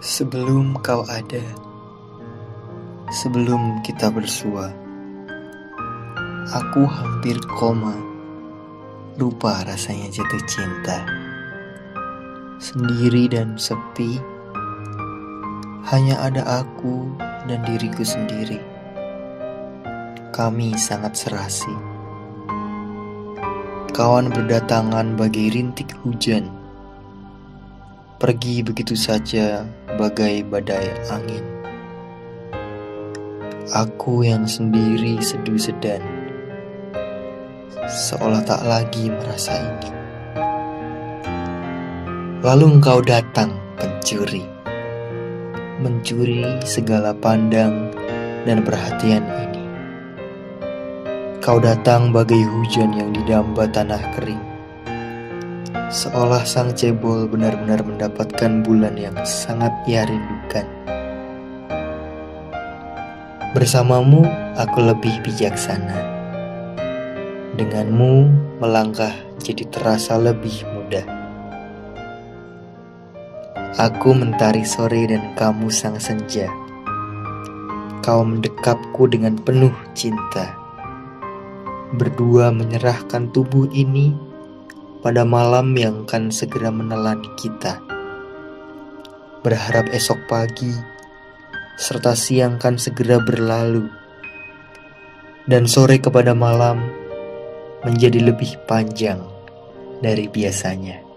Sebelum kau ada, sebelum kita bersua, aku hampir koma, lupa rasanya jatuh cinta. Sendiri dan sepi, hanya ada aku dan diriku sendiri. Kami sangat serasi. Kawan berdatangan bagi rintik hujan pergi begitu saja bagai badai angin. Aku yang sendiri seduh sedan, seolah tak lagi merasa ingin. Lalu engkau datang pencuri, mencuri segala pandang dan perhatian ini. Kau datang bagai hujan yang didamba tanah kering Seolah sang cebol benar-benar mendapatkan bulan yang sangat ia rindukan. Bersamamu, aku lebih bijaksana. Denganmu, melangkah jadi terasa lebih mudah. Aku mentari sore dan kamu sang senja. Kau mendekapku dengan penuh cinta. Berdua menyerahkan tubuh ini pada malam yang akan segera menelan kita. Berharap esok pagi serta siang kan segera berlalu dan sore kepada malam menjadi lebih panjang dari biasanya.